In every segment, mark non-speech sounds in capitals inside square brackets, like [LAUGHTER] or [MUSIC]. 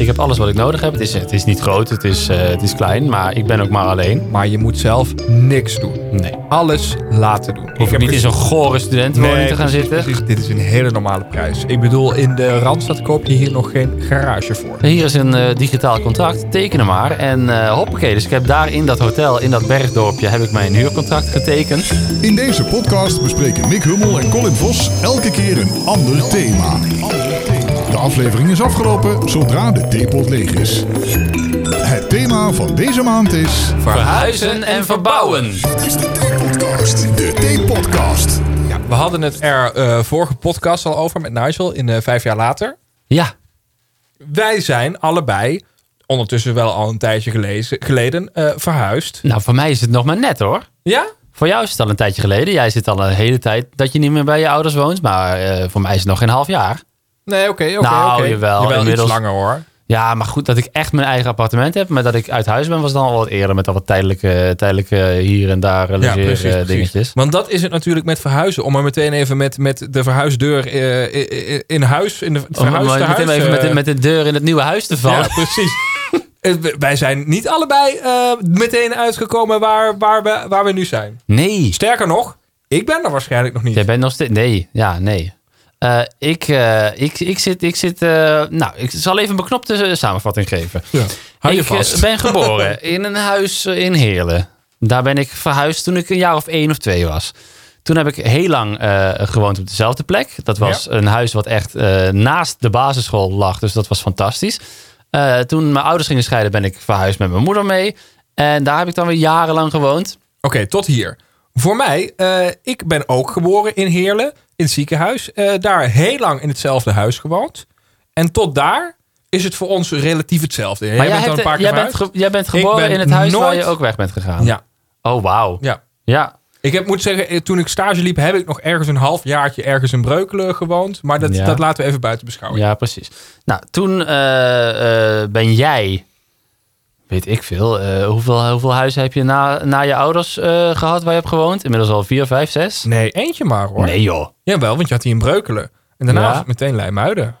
Ik heb alles wat ik nodig heb. Het is, het is niet groot, het is, eh, het is klein, maar ik ben ook maar alleen. Maar je moet zelf niks doen. Nee. Alles laten doen. Hoef ik niet in zo'n gore studentenwoning te gaan precies, zitten. Precies, dit is een hele normale prijs. Ik bedoel, in de Randstad koop je hier nog geen garage voor. Hier is een eh, digitaal contract, teken hem maar. En eh hoppakee, dus ik heb daar in dat hotel, in dat bergdorpje, heb ik mijn huurcontract getekend. In deze podcast bespreken Nick Hummel en Colin Vos elke keer een ander thema. De aflevering is afgelopen zodra de theepot leeg is. Het thema van deze maand is... Verhuizen en verbouwen. Dit is de Theepodcast. De Theepodcast. Ja, we hadden het er eh, vorige podcast al over met Nigel in eh, vijf jaar later. Ja, Wij zijn allebei, ondertussen wel al een tijdje gelezen, geleden, eh, verhuisd. nou voor mij is het nog maar net hoor. Ja? Voor jou is het al een tijdje geleden. Jij zit al een hele tijd dat je niet meer bij je ouders woont. Maar eh, voor mij is het nog geen half jaar. Nee, oké, oké. Nou, jawel, iets inmiddels- langer hoor. Ja, maar goed, dat ik echt mijn eigen appartement heb. Maar dat ik uit huis ben, was dan al wat eerder. Met al wat tijdelijke, tijdelijke hier en daar Ja, precies, logeer, precies. dingetjes. Want dat is het natuurlijk met verhuizen. Om er meteen even met, met de verhuisdeur eh, i- i- in huis, in de Om maar huis, even met de, eh, met de deur in het nieuwe huis te vallen. Ja, precies. [LAUGHS] Eh, Wij zijn niet allebei eh, meteen uitgekomen waar, waar, we, waar we nu zijn. Nee, Sterker nog, ik ben er waarschijnlijk nog niet. jij bent nog steeds... Nee, ja, nee. Eh, ik, eh, ik, ik zit... Ik zit eh, nou, ik zal even een beknopte samenvatting geven. Ja. Hou je ik vast. ben geboren [LAUGHS] in een huis in Heerlen. Daar ben ik verhuisd toen ik een jaar of één of twee was. Toen heb ik heel lang gewoond op dezelfde plek. Dat was een huis wat echt naast de basisschool lag. Dus dat was fantastisch. Toen mijn ouders gingen scheiden ben ik verhuisd met mijn moeder mee. En daar heb ik dan weer jarenlang gewoond. Oké, tot hier. Voor mij, ik ben ook geboren in Heerlen, in het ziekenhuis. Eh, daar heel lang in hetzelfde huis gewoond. En tot daar is het voor ons relatief hetzelfde. Maar jij jij, bent een paar keer jij, bent, jij geboren ben in het huis waar je ook weg bent gegaan. Ja, Oh, wauw. ja. Ja. Ik heb, moet zeggen, eh, toen ik stage liep, heb ik nog ergens een half jaartje ergens in Breukelen gewoond. Maar dat, Ja. dat laten we even buiten beschouwing. Ja, precies. Nou, toen eh, ben jij, weet ik veel, eh, hoeveel, hoeveel huizen heb je na, na je ouders eh, gehad waar je hebt gewoond? Inmiddels al vier, vijf, zes? Nee, eentje maar hoor. Nee joh. Jawel, want je had die in Breukelen. En daarna Ja. was het meteen Leimuiden.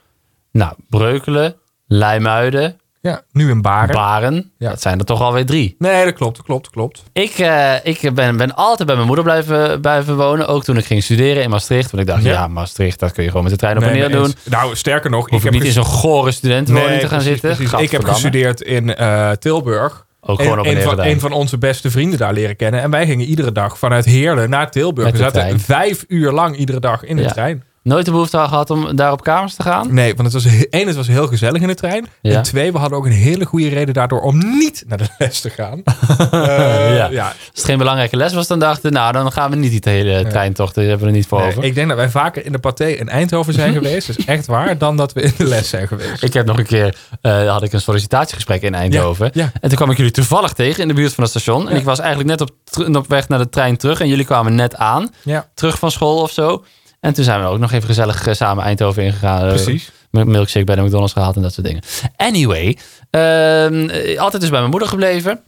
Nou, Breukelen, Leimuiden, Ja, nu in Baren. Baren. Ja. Dat zijn er toch alweer drie. nee, dat klopt, dat klopt, dat klopt. Ik, eh, ik ben, ben altijd bij mijn moeder blijven, blijven wonen. Ook toen ik ging studeren in Maastricht. Want ik dacht, Ja. ja, Maastricht, dat kun je gewoon met de trein op en Nee, neer doen. Nou, sterker nog, Hoef ik heb niet in zo'n gore studentenwoning Nee, te gaan precies, zitten. precies. Ik heb gestudeerd in eh, Tilburg. Ook gewoon op en een, van, een van onze beste vrienden daar leren kennen. En wij gingen iedere dag vanuit Heerlen naar Tilburg. We zaten vijf uur lang iedere dag in de Ja. trein. Nooit de behoefte gehad om daar op kamers te gaan? Nee, want het was, één, het was heel gezellig in de trein. Ja. En twee, we hadden ook een hele goede reden daardoor om niet naar de les te gaan. [LAUGHS] Eh, Ja. ja. Als het geen belangrijke les was, dan dachten nou, dan gaan we niet die hele treintocht. Daar hebben we er niet voor Nee, over. ik denk dat wij vaker in de paté in Eindhoven zijn [LAUGHS] geweest. Dat is echt waar. Dan dat we in de les zijn geweest. Ik heb nog een keer, eh, had ik een sollicitatiegesprek in Eindhoven. Ja. En toen kwam ik jullie toevallig tegen in de buurt van het station. En ik was eigenlijk net op, op weg naar de trein terug. En jullie kwamen net aan, terug van school of zo. En toen zijn we ook nog even gezellig eh, samen Eindhoven ingegaan. Eh, precies. Met milkshake bij de McDonald's gehaald en dat soort dingen. Anyway, ehm, eh, altijd dus bij mijn moeder gebleven.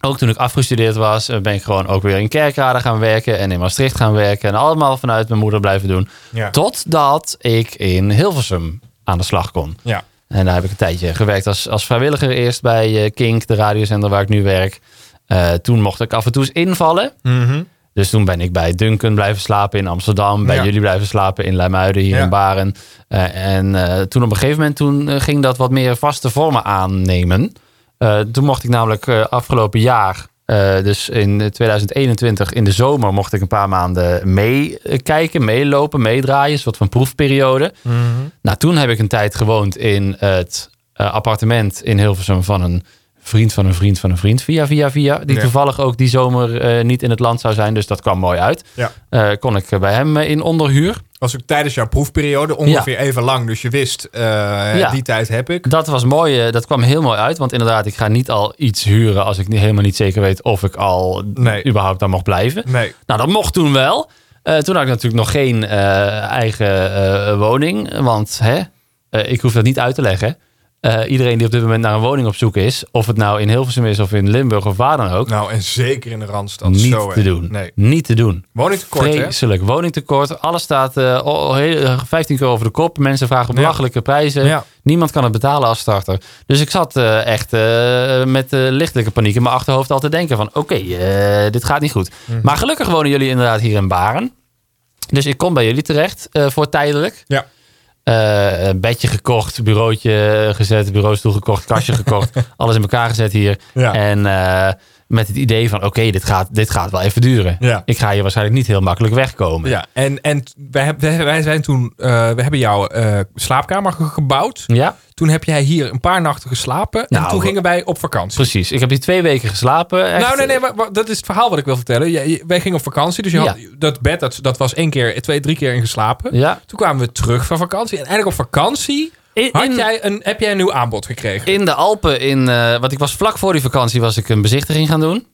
Ook toen ik afgestudeerd was, ben ik gewoon ook weer in Kerkrade gaan werken en in Maastricht gaan werken. En allemaal vanuit mijn moeder blijven doen. Ja. Totdat ik in Hilversum aan de slag kon. Ja. En daar heb ik een tijdje gewerkt als, als vrijwilliger. Eerst bij Kink, de radiozender waar ik nu werk. Toen mocht ik af en toe eens invallen. Mhm. Dus toen ben ik bij Duncan blijven slapen in Amsterdam. Bij Ja. jullie blijven slapen in Leimuiden, hier Ja. in Baren. Eh, en eh, toen op een gegeven moment toen, eh, ging dat wat meer vaste vormen aannemen. Toen mocht ik namelijk afgelopen jaar, dus in 2021 in de zomer, mocht ik een paar maanden meekijken, meelopen, meedraaien. Een soort van proefperiode. Mhm. Nou, toen heb ik een tijd gewoond in het appartement in Hilversum van een vriend van een vriend van een vriend. Via, via, via. Die Ja. toevallig ook die zomer eh, niet in het land zou zijn. Dus dat kwam mooi uit. Ja. Eh, kon ik bij hem eh, in onderhuur. Was ook tijdens jouw proefperiode ongeveer even lang. Dus je wist, eh, Ja. die tijd heb ik. Dat was mooi. eh, dat kwam heel mooi uit. Want inderdaad, ik ga niet al iets huren als ik niet, helemaal niet zeker weet of ik al Nee. überhaupt daar mag blijven. Nee. Nou, dat mocht toen wel. Eh, toen had ik natuurlijk nog geen eh, eigen eh, woning. Want hè, eh, ik hoef dat niet uit te leggen. Eh, iedereen die op dit moment naar een woning op zoek is, of het nou in Hilversum is of in Limburg of waar dan ook, Nou, en zeker in de Randstad. niet zo, te hè. doen. Nee. Niet te doen. Woningtekort, hè? Vreselijk. Woningtekort. Alles staat eh, heel- eh, 15 keer over de kop. Mensen vragen Ja. belachelijke prijzen. Ja. Niemand kan het betalen als starter. Dus ik zat eh, echt eh, met eh, lichtelijke paniek in mijn achterhoofd al te denken van... oké, eh, dit gaat niet goed. Mhm. Maar gelukkig wonen jullie inderdaad hier in Baren. Dus ik kom bij jullie terecht eh, voor tijdelijk. Ja. Eh, een bedje gekocht, bureautje gezet, bureaustoel gekocht, kastje gekocht. [LAUGHS] alles in elkaar gezet hier. Ja. En eh, met het idee van, oké, dit, gaat, dit gaat wel even duren. Ja. Ik ga hier waarschijnlijk niet heel makkelijk wegkomen. Ja, en, en wij, wij, zijn toen, eh, we hebben jouw eh, slaapkamer ge- gebouwd. Ja, Toen heb jij hier een paar nachten geslapen. en Nou, toen we- gingen wij op vakantie. precies. Ik heb hier twee weken geslapen. Echt. Nou, nee, nee, maar, maar dat is het verhaal wat ik wil vertellen. Jij- wij gingen op vakantie, dus je had, dat bed, dat, dat was één keer, twee, drie keer in geslapen. Ja. Toen kwamen we terug van vakantie. En eigenlijk op vakantie In, jij een, heb jij een nieuw aanbod gekregen. in de Alpen, in, eh want ik was vlak voor die vakantie, was ik een bezichtiging gaan doen.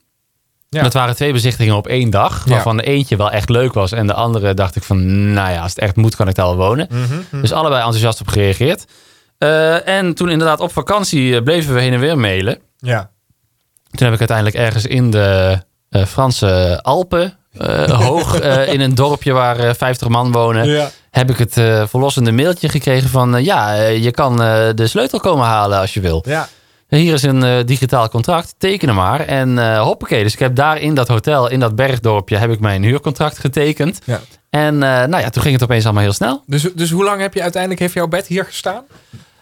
Ja. Dat waren twee bezichtigingen op één dag. Ja. Waarvan de eentje wel echt leuk was. En de andere dacht ik van, nou ja, als het echt moet, kan ik daar wel wonen. Mhm, Dus allebei enthousiast op gereageerd. Eh, en toen inderdaad op vakantie eh, bleven we heen en weer mailen. Ja. Toen heb ik uiteindelijk ergens in de Franse Alpen, hoog [LAUGHS] eh, in een dorpje waar eh, 50 man wonen, Ja. heb ik het eh, verlossende mailtje gekregen van eh, ja, eh, je kan eh, de sleutel komen halen als je wil. Ja. Hier is een eh, digitaal contract, teken hem maar. En eh hoppakee, dus ik heb daar in dat hotel, in dat bergdorpje, heb ik mijn huurcontract getekend. Ja. En eh, nou ja, toen ging het opeens allemaal heel snel. Dus, dus hoe lang heb je uiteindelijk, heeft jouw bed hier gestaan?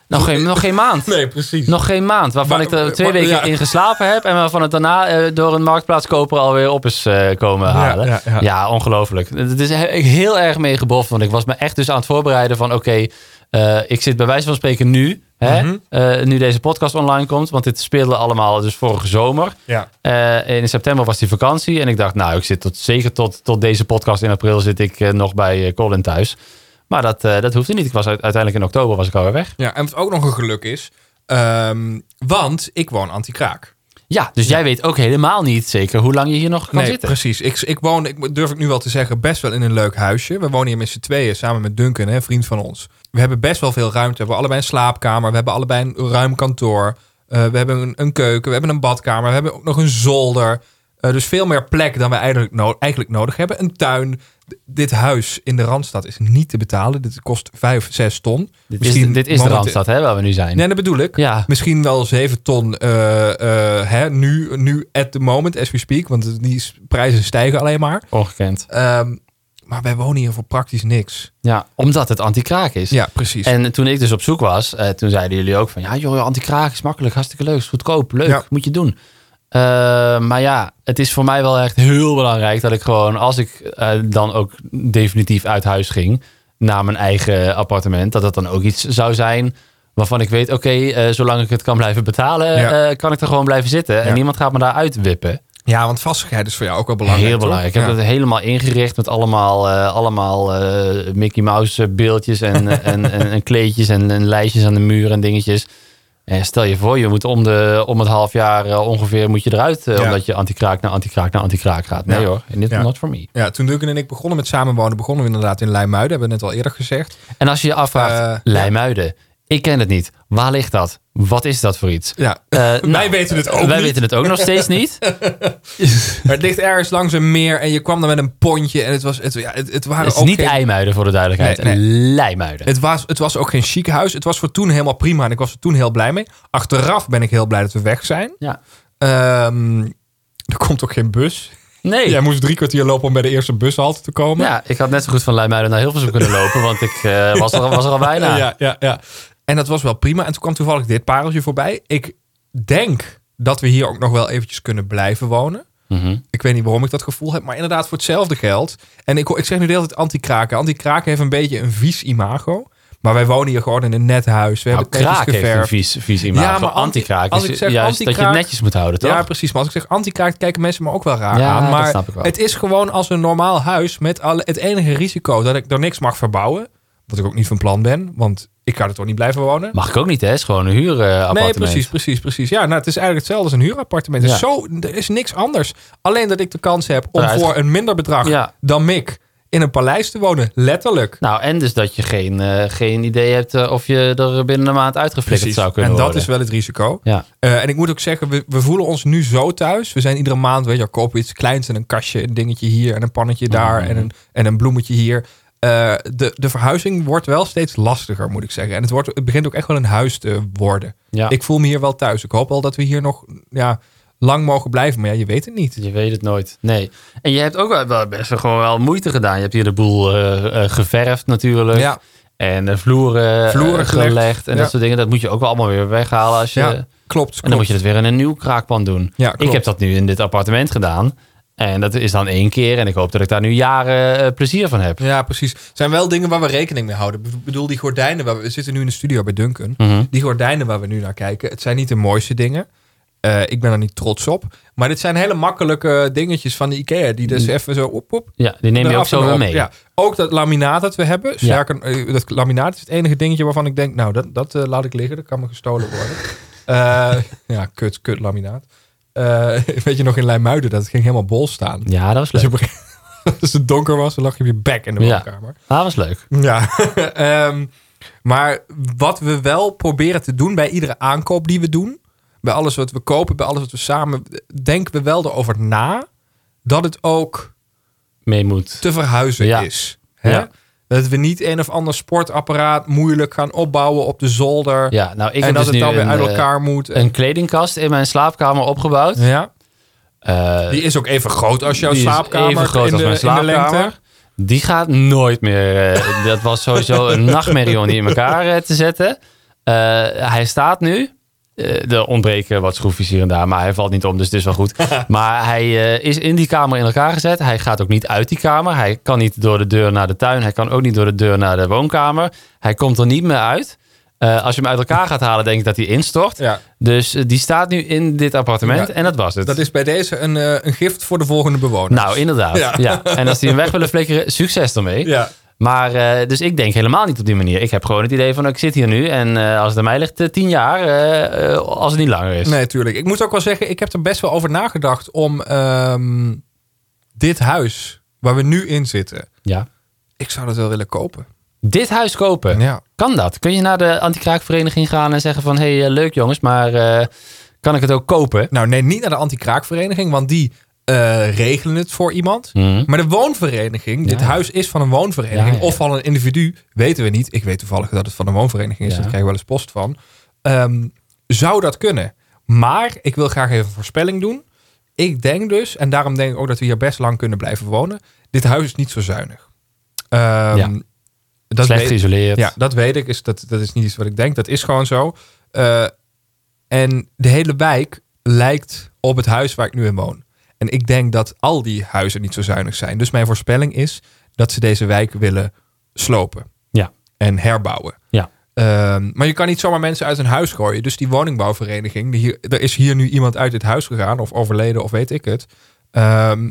Nog geen, nog geen maand. [LAUGHS] Nee, precies. Nog geen maand, waarvan Maar- ik er twee maar- weken ja. in geslapen heb. En waarvan het daarna eh, door een marktplaatskoper alweer op is eh, komen halen. ja, Ja, ja. ongelooflijk. Het is he- heel erg meegeboft. Want ik was me echt dus aan het voorbereiden van... Oké, eh, ik zit bij wijze van spreken nu. Hè, Mhm. nu deze podcast online komt. Want dit speelde allemaal dus vorige zomer. Ja. In september was die vakantie. En ik dacht, nou, ik zit tot, zeker tot, tot deze podcast in april zit ik nog bij Colin thuis. Maar dat, eh, dat hoefde niet. Ik was uit- uiteindelijk in oktober was ik alweer weg. ja, en wat ook nog een geluk is, ehm, want ik woon anti-kraak. Ja, dus jij weet ook helemaal niet zeker hoe lang je hier nog kan Nee, zitten. precies. Ik, ik woon, ik, durf ik nu wel te zeggen, best wel in een leuk huisje. We wonen hier met z'n tweeën samen met Duncan, hè, een vriend van ons. We hebben best wel veel ruimte. We hebben allebei een slaapkamer. We hebben allebei een ruim kantoor. Eh, we hebben een, een keuken. We hebben een badkamer. We hebben ook nog een zolder. Eh, dus veel meer plek dan we eigenlijk, no- eigenlijk nodig hebben. Een tuin. Dit huis in de Randstad is niet te betalen. Dit kost 5, 6 ton. Dit is, dit is de Randstad, hè, waar we nu zijn. Nee, dat bedoel ik. Ja, Misschien wel 7 ton eh, eh, hè, nu, nu at the moment as we speak. Want die prijzen stijgen alleen maar. ongekend. Ehm, maar wij wonen hier voor praktisch niks. Ja, omdat het anti-kraak is. Ja, precies. En toen ik dus op zoek was, toen zeiden jullie ook van... Ja joh, anti-kraak is makkelijk, hartstikke leuk, is goedkoop, leuk, Ja. moet je doen. Eh, maar ja, het is voor mij wel echt heel belangrijk dat ik gewoon... als ik eh, dan ook definitief uit huis ging naar mijn eigen appartement... dat dat dan ook iets zou zijn waarvan ik weet... oké, eh, zolang ik het kan blijven betalen, Ja. kan ik er gewoon blijven zitten. En niemand gaat me daar uitwippen. ja, want vastigheid is voor jou ook wel belangrijk. Heel toch? belangrijk. Ik heb Ja. het helemaal ingericht met allemaal, allemaal Mickey Mouse beeldjes en, [LAUGHS] en, en, en kleedjes en, en lijstjes aan de muur en dingetjes. En stel je voor, je moet om, de, om het half jaar eh, ongeveer moet je eruit, eh, Ja. omdat je anti-kraak naar anti-kraak naar anti-kraak gaat. Nee Ja. hoor, dit Ja. not for me. Ja, toen Duncan en ik begonnen met samenwonen, begonnen we inderdaad in Leimuiden. Hebben we net al eerder gezegd. En als je je afvraagt, Eh, Leimuiden, ik ken het niet. Waar ligt dat? Wat is dat voor iets? Ja, Eh, [LAUGHS] wij nou, weten het ook Wij niet. weten het ook nog steeds niet. Maar [LAUGHS] het ligt ergens langs een meer en je kwam dan met een pontje. En het, was, het, ja, het, het waren Het is ook niet geen, IJmuiden voor de duidelijkheid. Nee, Leimuiden. het was, het was ook geen chic huis. Het was voor toen helemaal prima en ik was er toen heel blij mee. Achteraf ben ik heel blij dat we weg zijn. Ja. Ehm, er komt ook geen bus. Nee. Jij moest drie kwartier lopen om bij de eerste bushalte te komen. Ja, ik had net zo goed van Leimuiden naar Hilversum kunnen lopen, want ik eh, was, er, was er al bijna. [LAUGHS] Ja, ja, ja. En dat was wel prima. En toen kwam toevallig dit pareltje voorbij. Ik denk dat we hier ook nog wel eventjes kunnen blijven wonen. Mhm. Ik weet niet waarom ik dat gevoel heb, maar inderdaad voor hetzelfde geld. En ik, ik zeg nu de hele tijd anti-kraken. Anti-kraken heeft een beetje een vies imago. Maar wij wonen hier gewoon in een net huis. We Nou, hebben kraak heeft een vies, vies imago. Ja, maar anti- anti-kraak als is ik zeg juist dat je het netjes moet houden, toch? Ja, precies. Maar als ik zeg anti-kraak, kijken mensen me ook wel raar Ja, aan. Maar het is gewoon als een normaal huis met alle, het enige risico dat ik er niks mag verbouwen. Wat ik ook niet van plan ben, want ik ga er toch niet blijven wonen. Mag ik ook niet, hè? Het is gewoon een huurappartement. Nee, precies, precies, precies. Ja, nou, het is eigenlijk hetzelfde als een huurappartement. Ja. Zo, er is niks anders. Alleen dat ik de kans heb om voor een minder bedrag Ja. dan Mick in een paleis te wonen. Letterlijk. Nou, en dus dat je geen, eh, geen idee hebt eh, of je er binnen een maand uitgeflikkerd zou kunnen en dat worden. is wel het risico. Ja. Eh, en ik moet ook zeggen, we, we voelen ons nu zo thuis. We zijn iedere maand, weet je, kopen iets kleins en een kastje, een dingetje hier en een pannetje daar Mhm. en, een, en een bloemetje hier. Eh, de, de verhuizing wordt wel steeds lastiger, moet ik zeggen. En het, wordt, het begint ook echt wel een huis te worden. Ja. Ik voel me hier wel thuis. Ik hoop wel dat we hier nog ja, lang mogen blijven. Maar ja, je weet het niet. Je weet het nooit. Nee. En je hebt ook wel- best wel gewoon wel moeite gedaan. Je hebt hier de boel eh, eh, geverfd natuurlijk. Ja, En de vloeren, Vloeren gelegd. gelegd. En Ja. dat soort dingen. Dat moet je ook wel allemaal weer weghalen. Als je, ja En klopt. dan moet je het weer in een nieuw kraakpan doen. Ja, Ik heb dat nu in dit appartement gedaan. En dat is dan één keer. En ik hoop dat ik daar nu jaren eh, plezier van heb. Ja, precies. Het zijn wel dingen waar we rekening mee houden. Ik bedoel, die gordijnen, waar we, we zitten nu in de studio bij Duncan. Mhm. Die gordijnen waar we nu naar kijken, het zijn niet de mooiste dingen. Eh, ik ben er niet trots op. Maar dit zijn hele makkelijke dingetjes van de IKEA. Die dus even zo op, op. Ja, die neem je ook zo op. mee. Ja. Ook dat laminaat dat we hebben. Sterker, eh, dat laminaat is het enige dingetje waarvan ik denk, nou, dat, dat laat ik liggen. Dat kan me gestolen worden. [LAUGHS] Ja, kut, kut laminaat. Eh, [LAUGHS] weet je nog in Leimuiden, dat ging helemaal bol staan. Ja, dat was Dus leuk. gegeven moment, [LAUGHS] als het donker was, dan lag je op je bek in de Ja. woonkamer. Dat was leuk. Ja, [LAUGHS] ehm, maar wat we wel proberen te doen bij iedere aankoop die we doen, bij alles wat we kopen, bij alles wat we samen, denken we wel erover na dat het ook Mee moet. te verhuizen Ja. is. Hè? Ja. Dat we niet een of ander sportapparaat moeilijk gaan opbouwen op de zolder. Ja, nou, ik en heb dat dus het dan weer uit eh, elkaar moet. een kledingkast in mijn slaapkamer opgebouwd. ja. Eh, Die is ook even groot als jouw slaapkamer. even groot in als de, mijn slaapkamer. Die gaat nooit meer. eh, dat was sowieso een [LAUGHS] nachtmerrie om die in elkaar eh, te zetten. Eh, hij staat nu. Eh, er ontbreken wat schroefjes hier en daar, maar hij valt niet om, dus het is wel goed. [LAUGHS] maar hij eh, is in die kamer in elkaar gezet. Hij gaat ook niet uit die kamer. Hij kan niet door de deur naar de tuin. Hij kan ook niet door de deur naar de woonkamer. Hij komt er niet meer uit. Eh, als je hem uit elkaar gaat halen, denk ik dat hij instort. Ja. Dus die staat nu in dit appartement Ja, en dat was het. Dat is bij deze een, een gift voor de volgende bewoners. Nou, inderdaad. Ja. Ja. En als die hem weg willen flikkeren, succes ermee. Ja. Maar eh, dus ik denk helemaal niet op die manier. Ik heb gewoon het idee van ik zit hier nu en eh, als het aan mij ligt, eh, tien jaar, als het niet langer is. Nee, tuurlijk. Ik moet ook wel zeggen, ik heb er best wel over nagedacht om ehm, dit huis waar we nu in zitten. Ja. Ik zou dat wel willen kopen. Dit huis kopen, Ja. kan dat? Kun je naar de anti-kraakvereniging gaan en zeggen van, hé, hey, leuk jongens, maar kan ik het ook kopen? Nou, nee, niet naar de anti-kraakvereniging, want die eh, regelen het voor iemand. Mhm. Maar de woonvereniging, dit huis is van een woonvereniging Ja, ja. of van een individu, weten we niet. Ik weet toevallig dat het van een woonvereniging is, daar krijg ik wel eens post van. Ehm, zou dat kunnen? Maar ik wil graag even een voorspelling doen. Ik denk dus, en daarom denk ik ook dat we hier best lang kunnen blijven wonen. Dit huis is niet zo zuinig. Ehm, dat Slecht weet- geïsoleerd. ja, dat weet ik. Is, dat, dat is niet iets wat ik denk. Dat is gewoon zo. Eh, en de hele wijk lijkt op het huis waar ik nu in woon. En ik denk dat al die huizen niet zo zuinig zijn. Dus mijn voorspelling is dat ze deze wijk willen slopen. Ja. En herbouwen. Ja. Ehm, maar je kan niet zomaar mensen uit een huis gooien. Dus die woningbouwvereniging, die hier, er is hier nu iemand uit dit huis gegaan, of overleden, of weet ik het. Ehm,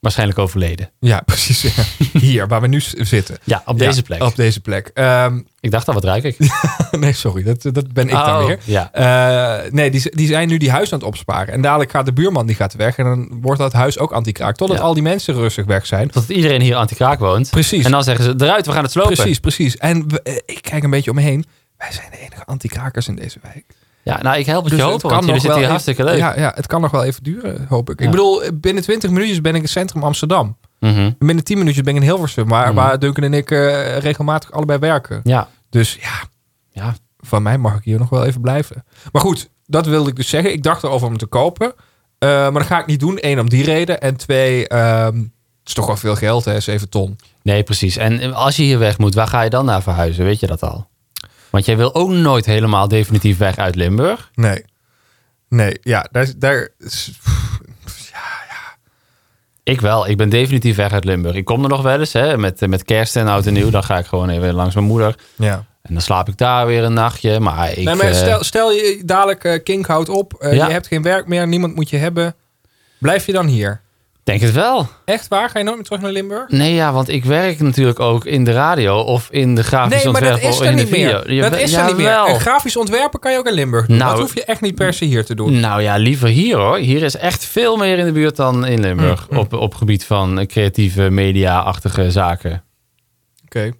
Waarschijnlijk overleden. ja, [LAUGHS] precies. ja. hier, waar we nu zitten. Ja, op Ja, deze plek. Op deze plek. Ehm, Ik dacht al, wat ruik ik? [LAUGHS] nee, sorry, dat, dat ben ik dan Oh, weer. Ja. Eh, nee, die, die zijn nu die huis aan het opsparen. En dadelijk gaat de buurman die gaat weg. En dan wordt dat huis ook anti-kraak. Totdat Ja. al die mensen rustig weg zijn. Tot iedereen hier anti-kraak woont. Precies. En dan zeggen ze, eruit, we gaan het slopen. Precies, precies. En we- eh, ik kijk een beetje om me heen. Wij zijn de enige anti-krakers in deze wijk. Ja, nou, ik help het Dus je het want jullie zitten wel hier hartstikke leuk. Ja, ja, het kan nog wel even duren, hoop ik. Ja. Ik bedoel, binnen 20 minuutjes ben ik in centrum Amsterdam. Mhm. Binnen 10 minuutjes ben ik in Hilversum. Waar, Mhm. waar Duncan en ik eh, regelmatig allebei werken. Ja. Dus ja, ja. van mij mag ik hier nog wel even blijven. Maar goed, dat wilde ik dus zeggen. Ik dacht erover om te kopen. Eh, maar dat ga ik niet doen. Eén, om die reden. En twee, ehm, het is toch wel veel geld, hè? 7 ton. Nee, precies. En als je hier weg moet, waar ga je dan naar verhuizen? Weet je dat al? Want jij wil ook nooit helemaal definitief weg uit Limburg. Nee. Nee, ja, daar, daar is- Ik wel. Ik ben definitief weg uit Limburg. Ik kom er nog wel eens, hè, met, met kerst en oud en nieuw. Dan ga ik gewoon even langs mijn moeder. ja. En dan slaap ik daar weer een nachtje. Maar ik... nee, maar eh, stel, stel je dadelijk Kink houdt op. eh, Ja. Je hebt geen werk meer. Niemand moet je hebben. Blijf je dan hier? Denk het wel. Echt waar? Ga je nooit meer terug naar Limburg? Nee, ja, want ik werk natuurlijk ook in de radio of in de grafisch Nee, ontwerp is of er in de niet video. meer. Dat is er niet meer. En grafisch ontwerpen kan je ook in Limburg doen. Nou, dat hoef je echt niet per se hier te doen. Nou ja, liever hier hoor. Hier is echt veel meer in de buurt dan in Limburg. Mm, Op, op gebied van creatieve media-achtige zaken. Oké.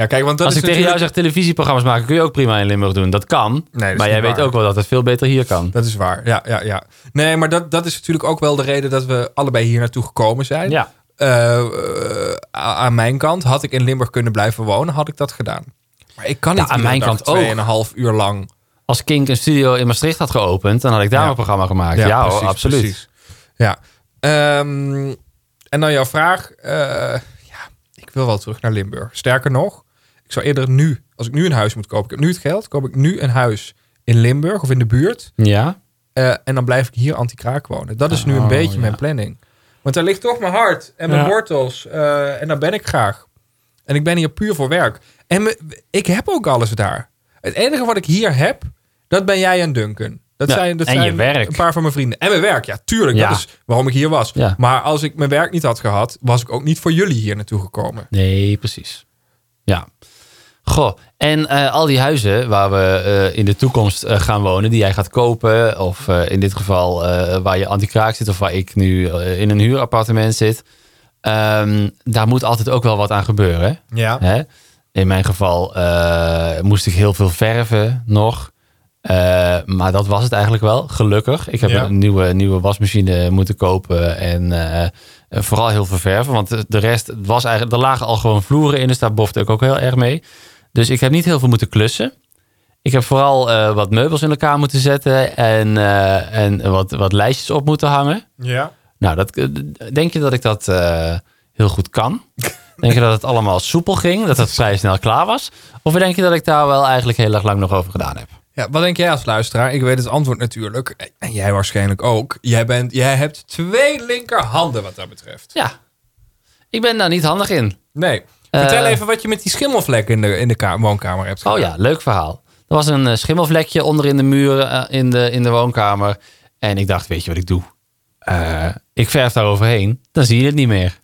Ja, kijk, want dat Als is ik tegen jou natuurlijk- zeg televisieprogramma's maken, kun je ook prima in Limburg doen. Dat kan. Nee, dat is maar jij weet ook wel dat het veel beter hier kan. Dat is waar. Ja, ja, ja. Nee, maar dat, dat is natuurlijk ook wel de reden dat we allebei hier naartoe gekomen zijn. Ja. Eh, eh, aan mijn kant, had ik in Limburg kunnen blijven wonen, had ik dat gedaan. Maar ik kan niet Ja, aan mijn kant ook. tweeënhalf uur lang. Als Kink een studio in Maastricht had geopend, dan had ik daar Ja. een programma gemaakt. Ja, hoor, precies, absoluut. precies. Ja. Ehm, en dan jouw vraag. eh, ja, ik wil wel terug naar Limburg. Sterker nog, ik zou eerder nu, als ik nu een huis moet kopen, ik heb nu het geld, koop ik nu een huis in Limburg of in de buurt. Ja. Eh, en dan blijf ik hier anti-kraak wonen. Dat is nu een Oh, beetje ja. mijn planning. Want daar ligt toch mijn hart en mijn Ja. wortels. eh, en daar ben ik graag. En ik ben hier puur voor werk. En me- ik heb ook alles daar. Het enige wat ik hier heb, dat ben jij en Duncan. Dat Ja, zijn, dat en je zijn werk. een paar van mijn vrienden. En mijn werk, ja, tuurlijk. Ja. Dat is waarom ik hier was. Ja. Maar als ik mijn werk niet had gehad, was ik ook niet voor jullie hier naartoe gekomen. Nee, precies. Ja. Goh, en eh, al die huizen waar we eh, in de toekomst eh, gaan wonen, die jij gaat kopen, of in dit geval waar je anti-kraak zit, of waar ik nu in een huurappartement zit, ehm, daar moet altijd ook wel wat aan gebeuren. Ja. Hè? In mijn geval moest ik heel veel verven nog. Maar dat was het eigenlijk wel, gelukkig. Ik heb Ja. een nieuwe, nieuwe wasmachine moeten kopen. En vooral heel veel verven. Want de- de rest was eigenlijk. Er lagen al gewoon vloeren in. Dus daar bofte ik ook heel erg mee. Dus ik heb niet heel veel moeten klussen. Ik heb vooral eh, wat meubels in elkaar moeten zetten. En, eh, en wat, wat lijstjes op moeten hangen. Ja. Nou, dat, denk je dat ik dat eh, heel goed kan? [LAUGHS] Denk je dat het allemaal soepel ging? Dat het vrij snel klaar was? Of denk je dat ik daar wel eigenlijk heel erg lang nog over gedaan heb? Ja, wat denk jij als luisteraar? Ik weet het antwoord natuurlijk. En jij waarschijnlijk ook. Jij, bent, jij hebt twee linkerhanden wat dat betreft. Ja, ik ben daar niet handig in. Nee. Vertel Eh, even wat je met die schimmelvlek in de, in de ka- woonkamer hebt Oh ja, leuk verhaal. Er was een eh, schimmelvlekje onder in de muren eh, in, de, in de woonkamer. En ik dacht, weet je wat ik doe? Ik verf daar overheen, dan zie je het niet meer.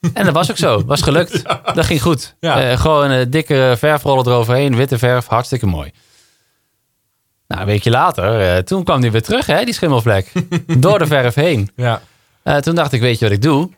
[LAUGHS] En dat was ook zo. Was gelukt. Dat ging goed. Ja. Gewoon een dikke verfrollen eroverheen. Witte verf, hartstikke mooi. Nou, een weekje later, toen kwam die weer terug, hè, die schimmelvlek. [LAUGHS] Door de verf heen. Ja. Toen dacht ik, weet je wat ik doe?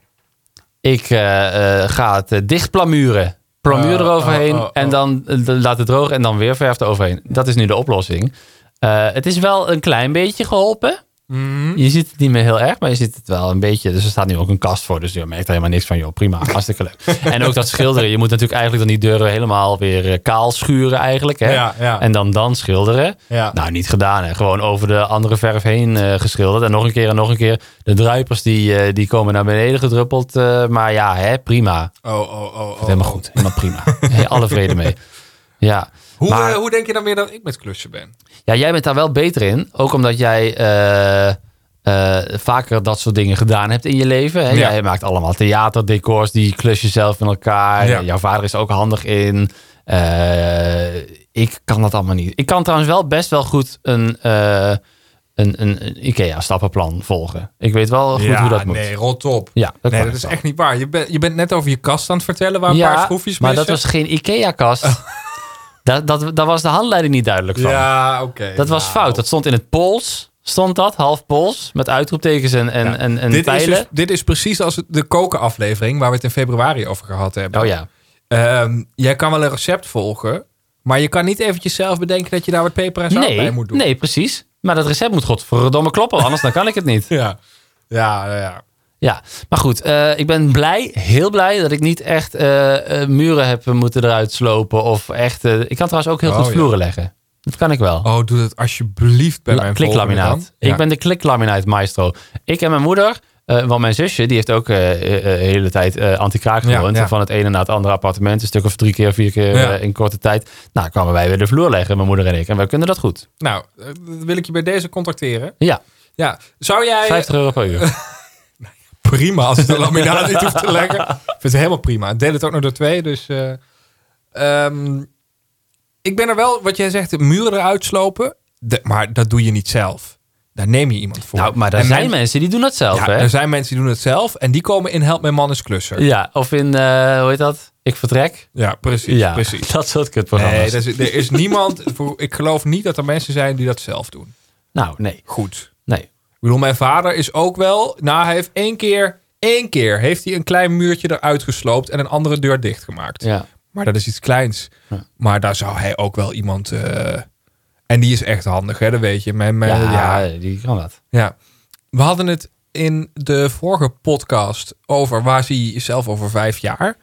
Ik eh, eh, ga het eh, dicht plamuren. Plamuur Oh, eroverheen oh, oh, oh. en dan laat het drogen en dan weer verf eroverheen. Dat is nu de oplossing. Het is wel een klein beetje geholpen. Mhm. Je ziet het niet meer heel erg, maar je ziet het wel een beetje. Dus er staat nu ook een kast voor, dus je merkt er helemaal niks van. Joh, prima, [LAUGHS] hartstikke leuk. en ook dat schilderen. Je moet natuurlijk eigenlijk dan die deuren helemaal weer eh, kaal schuren eigenlijk. Hè? Ja, ja. En dan dan schilderen. Ja. Nou, niet gedaan. Hè. Gewoon over de andere verf heen eh, geschilderd. En nog een keer en nog een keer. De druipers die, eh, die komen naar beneden gedruppeld. maar ja, hè, prima. Oh, oh, oh, oh. Helemaal oh. goed. Helemaal prima. Hey, alle vrede mee. [LAUGHS] Ja. Hoe, Maar- eh, hoe denk je dan weer dat ik met klussen ben? ja, jij bent daar wel beter in. Ook omdat jij eh, eh, vaker dat soort dingen gedaan hebt in je leven. Hè? Ja. Jij maakt allemaal theaterdecors. Die klus je zelf in elkaar. Ja. Jouw vader is ook handig in. Ik kan dat allemaal niet. Ik kan trouwens wel best wel goed een, een, een, een IKEA-stappenplan volgen. Ik weet wel goed hoe dat moet. nee, rot op. Ja, dat nee, dat is echt niet waar. Je, bent je bent net over je kast aan het vertellen waar een ja, paar schroefjes maar missen. dat was geen IKEA-kast. [LAUGHS] Dat, dat, daar was de handleiding niet duidelijk van. Ja, oké. dat was nou. fout. Dat stond in het Pools. Stond dat, half Pools, met uitroeptekens en, en, Ja. en, en dit, is pijlen. dus, dit is precies als de kokenaflevering waar we het in februari over gehad hebben. Oh ja. Ehm, jij kan wel een recept volgen, maar je kan niet eventjes zelf bedenken dat je daar wat peper en zout bij moet doen. nee, precies. Maar dat recept moet godverdomme kloppen, anders dan kan ik het niet. [LAUGHS] Ja. Ja, ja. Ja, maar goed. eh, ik ben blij, heel blij dat ik niet echt eh, eh, muren heb moeten eruit slopen. Of echt... ik kan trouwens ook heel Oh, goed ja. vloeren leggen. Dat kan ik wel. Oh, doe dat alsjeblieft bij La- mijn kliklaminaat. Ja. Ik ben de kliklaminaat maestro. Ik en mijn moeder, want mijn zusje, die heeft ook de hele tijd eh anti-kraak gewoond. ja. Van het ene naar het andere appartement. Een stuk of drie keer, vier keer in korte tijd. Nou, kwamen wij weer de vloer leggen, mijn moeder en ik. En wij kunnen dat goed. Nou, wil ik je bij deze contacteren. Ja, Ja, zou jij... 50 euro per uur. [LAUGHS] Prima als je de laminaat niet hoeft te leggen. Ik vind het helemaal prima. Deel het ook nog door twee, dus... eh, ehm, ik ben er wel, wat jij zegt, de muren eruit slopen. De- maar dat doe je niet zelf. Daar neem je iemand voor. Nou, maar er zijn men- mensen die doen dat zelf, ja, hè? er zijn mensen die doen het zelf en die komen in Help Mijn Man is Klusser. Ja, of in, eh, hoe heet dat? Ik vertrek. Ja, precies. Ja, precies. dat soort kutprogramma's. Nee, er is, er is niemand. voor- Ik geloof niet dat er mensen zijn die dat zelf doen. Nou, nee. Goed. Nee. Ik bedoel, mijn vader is ook wel. Nou, hij heeft één keer. één keer heeft hij een klein muurtje eruit gesloopt en een andere deur dichtgemaakt. Ja. Maar dat is iets kleins. Ja. Maar daar zou hij ook wel iemand. eh, en die is echt handig, hè? Dat weet je. Mijn, mijn, Ja, ja, die kan dat. ja. We hadden het in de vorige podcast over waar zie je jezelf over vijf jaar.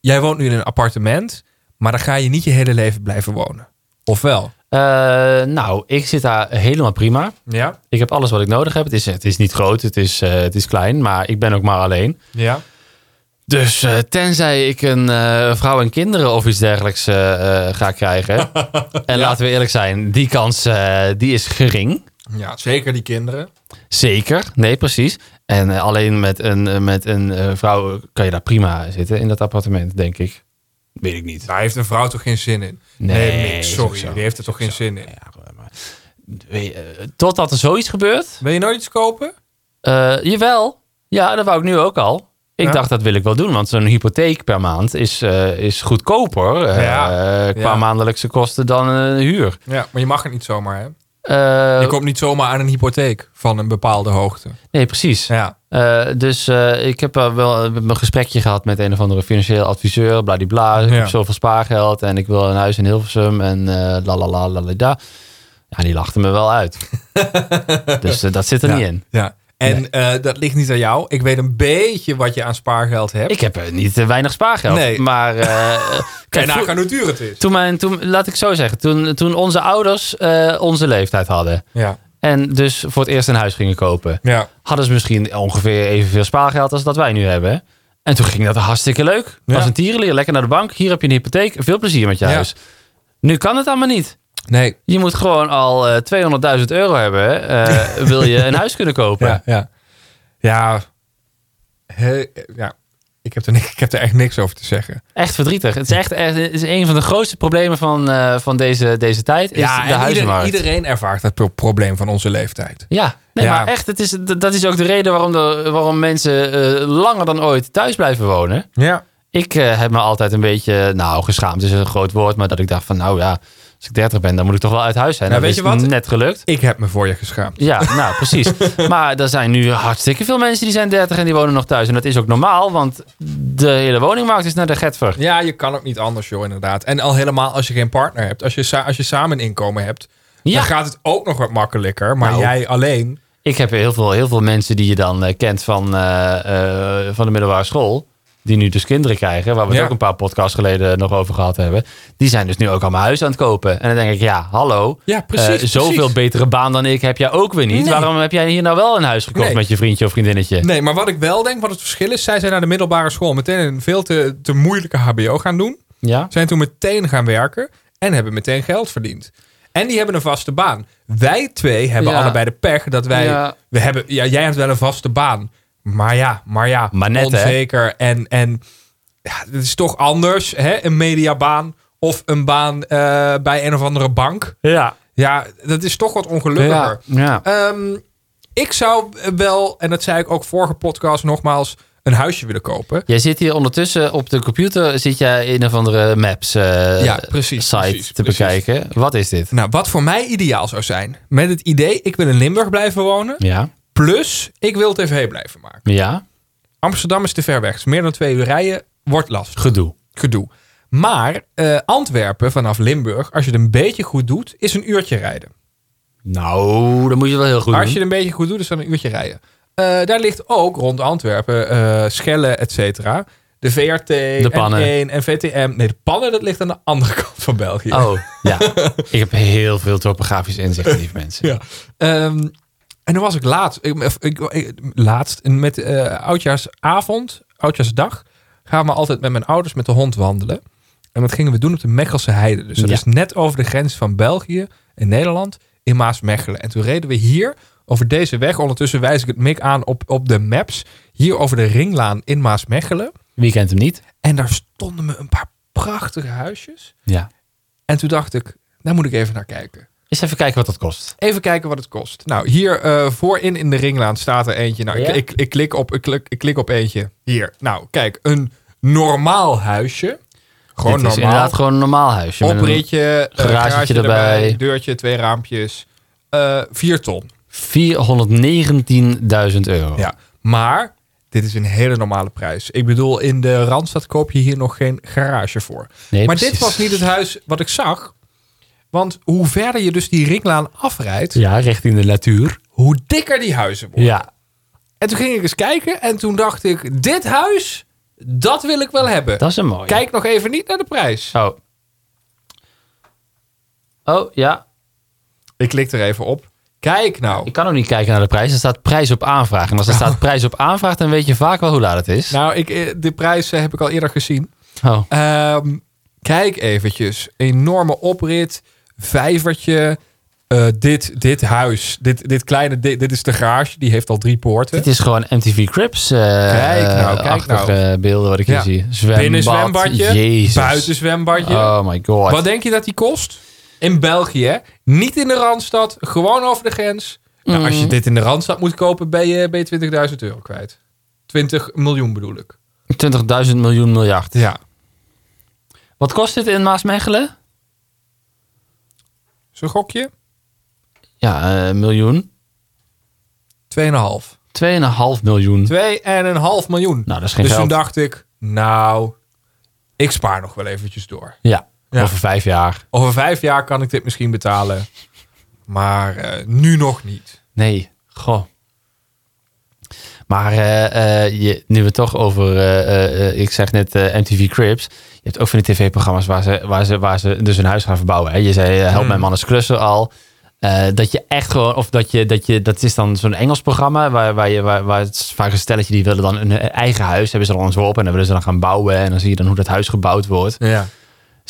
Jij woont nu in een appartement, maar daar ga je niet je hele leven blijven wonen. Of wel? Eh, nou, ik zit daar helemaal prima. Ja. Ik heb alles wat ik nodig heb. Het is, het is niet groot, het is, eh, het is klein, maar ik ben ook maar alleen. Ja. Dus eh, tenzij ik een vrouw en kinderen of iets dergelijks ga krijgen. [LAUGHS] en laten we eerlijk zijn, die kans die is gering. Ja, zeker die kinderen. Zeker, nee, precies. En alleen met een, met een vrouw kan je daar prima zitten in dat appartement, denk ik. Weet ik niet. Daar heeft een vrouw toch geen zin in? Nee, niks. Sorry, zo. die heeft er toch geen zin in. Ja, maar, je, eh, totdat er zoiets gebeurt. Wil je nooit iets kopen? Eh, jawel. Ja, dat wou ik nu ook al. Ik Ja. dacht, dat wil ik wel doen. Want zo'n hypotheek per maand is, eh, is goedkoper Ja. qua maandelijkse kosten dan een huur. Ja, maar je mag het niet zomaar, hè? Eh, Je komt niet zomaar aan een hypotheek van een bepaalde hoogte. nee, precies. Ja. Eh, dus eh, ik heb wel een gesprekje gehad met een of andere financieel adviseur. Bladibla. Ik Ja. heb zoveel spaargeld en ik wil een huis in Hilversum. En la la la la la. Ja, die lachte me wel uit. [LAUGHS] dus dat zit er ja. niet in. Ja. En eh, dat ligt niet aan jou. Ik weet een beetje wat je aan spaargeld hebt. Ik heb eh, niet eh, weinig spaargeld. Nee. Maar [LAUGHS] kijk, nagaan hoe duur het is. toen, mijn, toen, laat ik zo zeggen. Toen, toen onze ouders onze leeftijd hadden. Ja. En dus voor het eerst een huis gingen kopen. Ja. Hadden ze misschien ongeveer evenveel spaargeld als dat wij nu hebben. En toen ging dat hartstikke leuk. Ja. Als een tierenleer, lekker naar de bank. Hier heb je een hypotheek. Veel plezier met je Ja. huis. Nu kan het allemaal niet. Nee. Je moet gewoon al eh 200.000 euro hebben. eh, [LAUGHS] wil je een huis kunnen kopen. Ja. Ja. Ja. He- ja. Ik, heb er, [LAUGHS] ik heb er echt niks over te zeggen. Echt verdrietig. Het is echt, echt het is een van de grootste problemen van, eh, van deze, deze tijd. Is Ja, de ieder- huizenmarkt. iedereen ervaart het pro- probleem van onze leeftijd. Ja, nee, Ja. maar echt, het is, dat is ook de reden waarom, de, waarom mensen langer dan ooit thuis blijven wonen. Ja. Ik heb me altijd een beetje, nou, geschaamd is een groot woord, maar dat ik dacht van, nou ja, als ik 30 ben, dan moet ik toch wel uit huis zijn. Nou, dat weet is je wat? net gelukt. Ik heb me voor je geschaamd. Ja, nou [LAUGHS] precies. maar er zijn nu hartstikke veel mensen die zijn 30 en die wonen nog thuis. En dat is ook normaal, want de hele woningmarkt is naar de getver. Ja, je kan ook niet anders, joh, inderdaad. En al helemaal als je geen partner hebt. Als je, als je samen een inkomen hebt, Ja. dan gaat het ook nog wat makkelijker. Maar Nou. jij alleen... Ik heb heel veel, heel veel mensen die je dan eh, kent van, eh, eh, van de middelbare school. Die nu dus kinderen krijgen, waar we het Ja. ook een paar podcasts geleden nog over gehad hebben. Die zijn dus nu ook allemaal huis aan het kopen. En dan denk ik, ja, hallo. Ja, precies, eh, zoveel precies. betere baan dan ik heb jij ook weer niet. Nee. Waarom heb jij hier nou wel een huis gekocht Nee. met je vriendje of vriendinnetje? Nee, maar wat ik wel denk, wat het verschil is... zij zijn naar de middelbare school meteen een veel te, te moeilijke hbo gaan doen. Ja? Zijn toen meteen gaan werken en hebben meteen geld verdiend. En die hebben een vaste baan. Wij twee hebben Ja. allebei de pech dat wij... Ja. We hebben, ja, jij hebt wel een vaste baan. Maar ja, maar ja, Maar net, hè? onzeker. En, en ja, het is toch anders, hè? Een mediabaan of een baan eh, bij een of andere bank. Ja. Ja, dat is toch wat ongelukkiger. Ja. ja. Ehm, ik zou wel, en dat zei ik ook vorige podcast nogmaals, een huisje willen kopen. Jij zit hier ondertussen op de computer, zit jij een of andere maps eh, Ja, precies, site precies, te precies. bekijken. Wat is dit? Nou, wat voor mij ideaal zou zijn, met het idee, ik wil in Limburg blijven wonen, Ja. Plus ik wil tv blijven maken. Ja. Amsterdam is te ver weg, meer dan twee uur rijden, wordt lastig, Gedoe. gedoe. Maar eh, Antwerpen vanaf Limburg, als je het een beetje goed doet, is een uurtje rijden. Nou, dat moet je wel heel goed Als doen. je het een beetje goed doet, is dat een uurtje rijden. Eh, daar ligt ook rond Antwerpen, eh Schelle, et cetera. De VRT, De pannen. N1 en VTM. Nee, de pannen, dat ligt aan de andere kant van België. Oh, ja. [LAUGHS] ik heb heel veel topografisch inzicht, lieve mensen. Ja. Ehm, en dan was ik laatst, ik, of ik, ik- laatst met eh oudjaarsavond, oudjaarsdag, gaan we altijd met mijn ouders met de hond wandelen. En dat gingen we doen op de Mechelse Heide. Dus dat Ja. is net over de grens van België en Nederland in Maasmechelen. En toen reden we hier over deze weg. Ondertussen wijs ik het mik aan op, op de maps. Hier over de ringlaan in Maasmechelen. Wie kent hem niet? En daar stonden me een paar prachtige huisjes. Ja. En toen dacht ik, daar moet ik even naar kijken. Eens even kijken wat dat kost. Even kijken wat het kost. Nou, hier eh, voorin in de ringlaan staat er eentje. Nou, Ja? ik, ik, ik, klik op, ik, klik, ik klik op eentje. Hier. Nou, kijk. Een normaal huisje. Gewoon Dit is normaal. inderdaad gewoon een normaal huisje. met een Opritje, eh, garage erbij. erbij, deurtje, twee raampjes. eh 4 ton. 419.000 euro. Ja. Maar dit is een hele normale prijs. Ik bedoel, in de Randstad koop je hier nog geen garage voor. Nee, maar precies. dit was niet het huis wat ik zag. Want hoe verder je dus die ringlaan afrijdt, Ja, richting de natuur. hoe dikker die huizen worden. Ja. En toen ging ik eens kijken en toen dacht ik, dit huis, dat wil ik wel hebben. Dat is een mooie. Kijk nog even niet naar de prijs. Oh. Oh, ja. Ik klik er even op. Kijk nou. Ik kan ook niet kijken naar de prijs. Er staat prijs op aanvraag. En als er staat prijs op aanvraag, dan weet je vaak wel hoe laat het is. Nou, ik, eh, de prijs eh, heb ik al eerder gezien. Oh. Ehm, kijk eventjes. Enorme oprit. Vijvertje. Eh, dit, dit huis. Dit, dit kleine, dit, dit is de garage. Die heeft al drie poorten. Het is gewoon MTV Crips. eh Kijk nou, kijk nou. beelden wat ik hier Ja. zie. Zwembad. Binnen zwembadje. Jezus. Buiten zwembadje. Oh my god. Wat denk je dat die kost? In België, hè? Niet in de Randstad. Gewoon over de grens. Nou, als je dit in de Randstad moet kopen, ben je, ben je 20.000 euro kwijt. 20 miljoen bedoel ik. 20.000 miljoen miljard. Ja. Wat kost dit in Maasmechelen? Zo'n gokje? Ja, een miljoen. 2,5. 2,5 miljoen. 2,5 miljoen. Nou, dat is geen dus geld. toen dacht ik, nou, ik spaar nog wel eventjes door. Ja, Ja. over vijf jaar. Over vijf jaar kan ik dit misschien betalen. Maar eh, nu nog niet. Nee, goh. Maar eh, eh, je, nu we het toch over, eh, ik zeg net MTV Cribs. Je hebt ook van die tv-programma's waar ze, waar, ze, waar ze dus een huis gaan verbouwen. Hè? Je zei, help Mm. mijn man eens klussen al. Dat je echt gewoon, of dat je, dat je, dat is dan zo'n Engels programma waar, waar je, waar, waar het is vaak een stelletje die willen dan een eigen huis, hebben ze dan ontworpen en dan willen ze dan gaan bouwen en dan zie je dan hoe dat huis gebouwd wordt. Ja.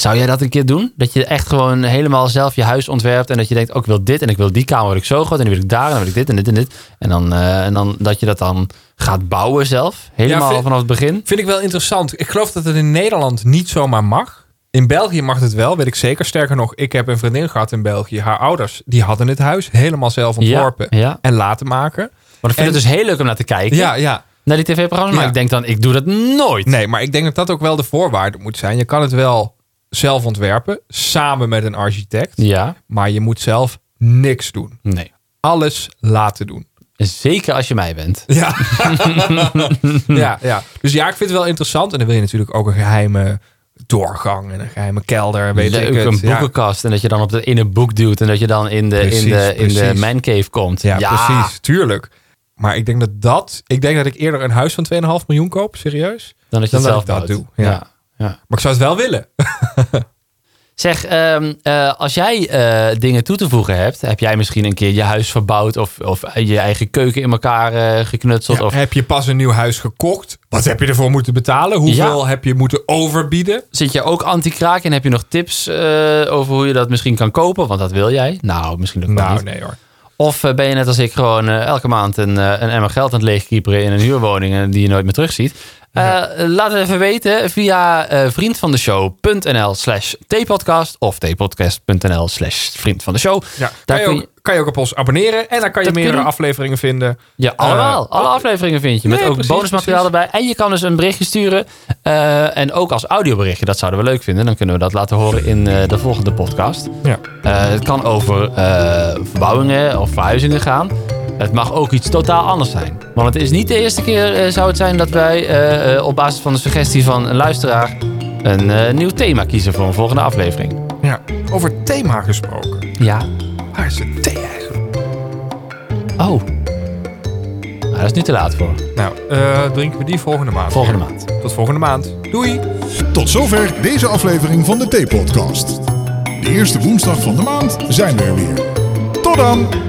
Zou jij dat een keer doen? Dat je echt gewoon helemaal zelf je huis ontwerpt en dat je denkt, ook ik wil dit en ik wil die kamer ik zo groot en dan wil ik daar en dan wil ik dit en dit en dit. En dan, eh, en dan dat je dat dan gaat bouwen zelf, helemaal vind- vanaf het begin. Vind ik wel interessant. Ik geloof dat het in Nederland niet zomaar mag. In België mag het wel, weet ik zeker. Sterker nog, ik heb een vriendin gehad in België. Haar ouders, die hadden het huis helemaal zelf ontworpen. Ja, ja. En laten maken. Maar ik vind En- het dus heel leuk om naar te kijken, Ja, ja. naar die tv-programma's. Maar Ja. ik denk dan, ik doe dat nooit. Nee, maar ik denk dat dat ook wel de voorwaarde moet zijn. Je kan het wel zelf ontwerpen, samen met een architect. Ja, Maar je moet zelf niks doen. nee. Alles laten doen. Zeker als je mij bent. [LAUGHS] Ja. ja, ja. Dus ja, ik vind het wel interessant. En dan wil je natuurlijk ook een geheime doorgang en een geheime kelder. Weet Leuk, ik het. een Ja. boekenkast en dat je dan op de, in een boek duwt en dat je dan in de, in Precies, de, in de mancave komt. Ja, precies. Tuurlijk. Maar ik denk dat dat... Ik denk dat ik eerder een huis van 2,5 miljoen koop. Serieus. Dan dat je Dan het dat zelf dat bouwt. doe, ja. ja. Ja. Maar ik zou het wel willen. [LAUGHS] Zeg, ehm, eh, als jij eh, dingen toe te voegen hebt, heb jij misschien een keer je huis verbouwd of, of je eigen keuken in elkaar eh, geknutseld? Ja, Of Heb je pas een nieuw huis gekocht? Wat heb je ervoor moeten betalen? Hoeveel heb je moeten overbieden? zit je ook anti-kraak en heb je nog tips eh, over hoe je dat misschien kan kopen? Want dat wil jij. Nou, misschien ook Nou, niet. nee hoor. Of eh, ben je net als ik gewoon eh, elke maand een, eh, een emmer geld aan het leegkieperen in een huurwoning en die je nooit meer terugziet? Eh, Laat het even weten via eh, vriendvandeshow.nl slash tpodcast of tpodcast.nl slash vriend van de show. Ja, Daar kan, je kun ook, je- kan je ook op ons abonneren. En dan kan je meerdere kun afleveringen vinden. Ja, allemaal. Alle afleveringen vind je. Met Nee, ook precies, bonusmateriaal erbij. En je kan dus een berichtje sturen. eh, en ook als audioberichtje. Dat zouden we leuk vinden. Dan kunnen we dat laten horen in eh, de volgende podcast. Ja. Eh, het kan over eh, verbouwingen of verhuizingen gaan. Het mag ook iets totaal anders zijn. Want het is niet de eerste keer eh, zou het zijn dat wij eh, eh, op basis van de suggestie van een luisteraar een eh, nieuw thema kiezen voor een volgende aflevering. ja. Over thema gesproken. Ja. Waar is het thee eigenlijk? Oh. Nou, daar is nu te laat voor. Nou, eh, drinken we die volgende maand. Volgende maand. Tot volgende maand. Doei! Tot zover deze aflevering van de T-podcast. De eerste woensdag van de maand zijn we er weer. Tot dan!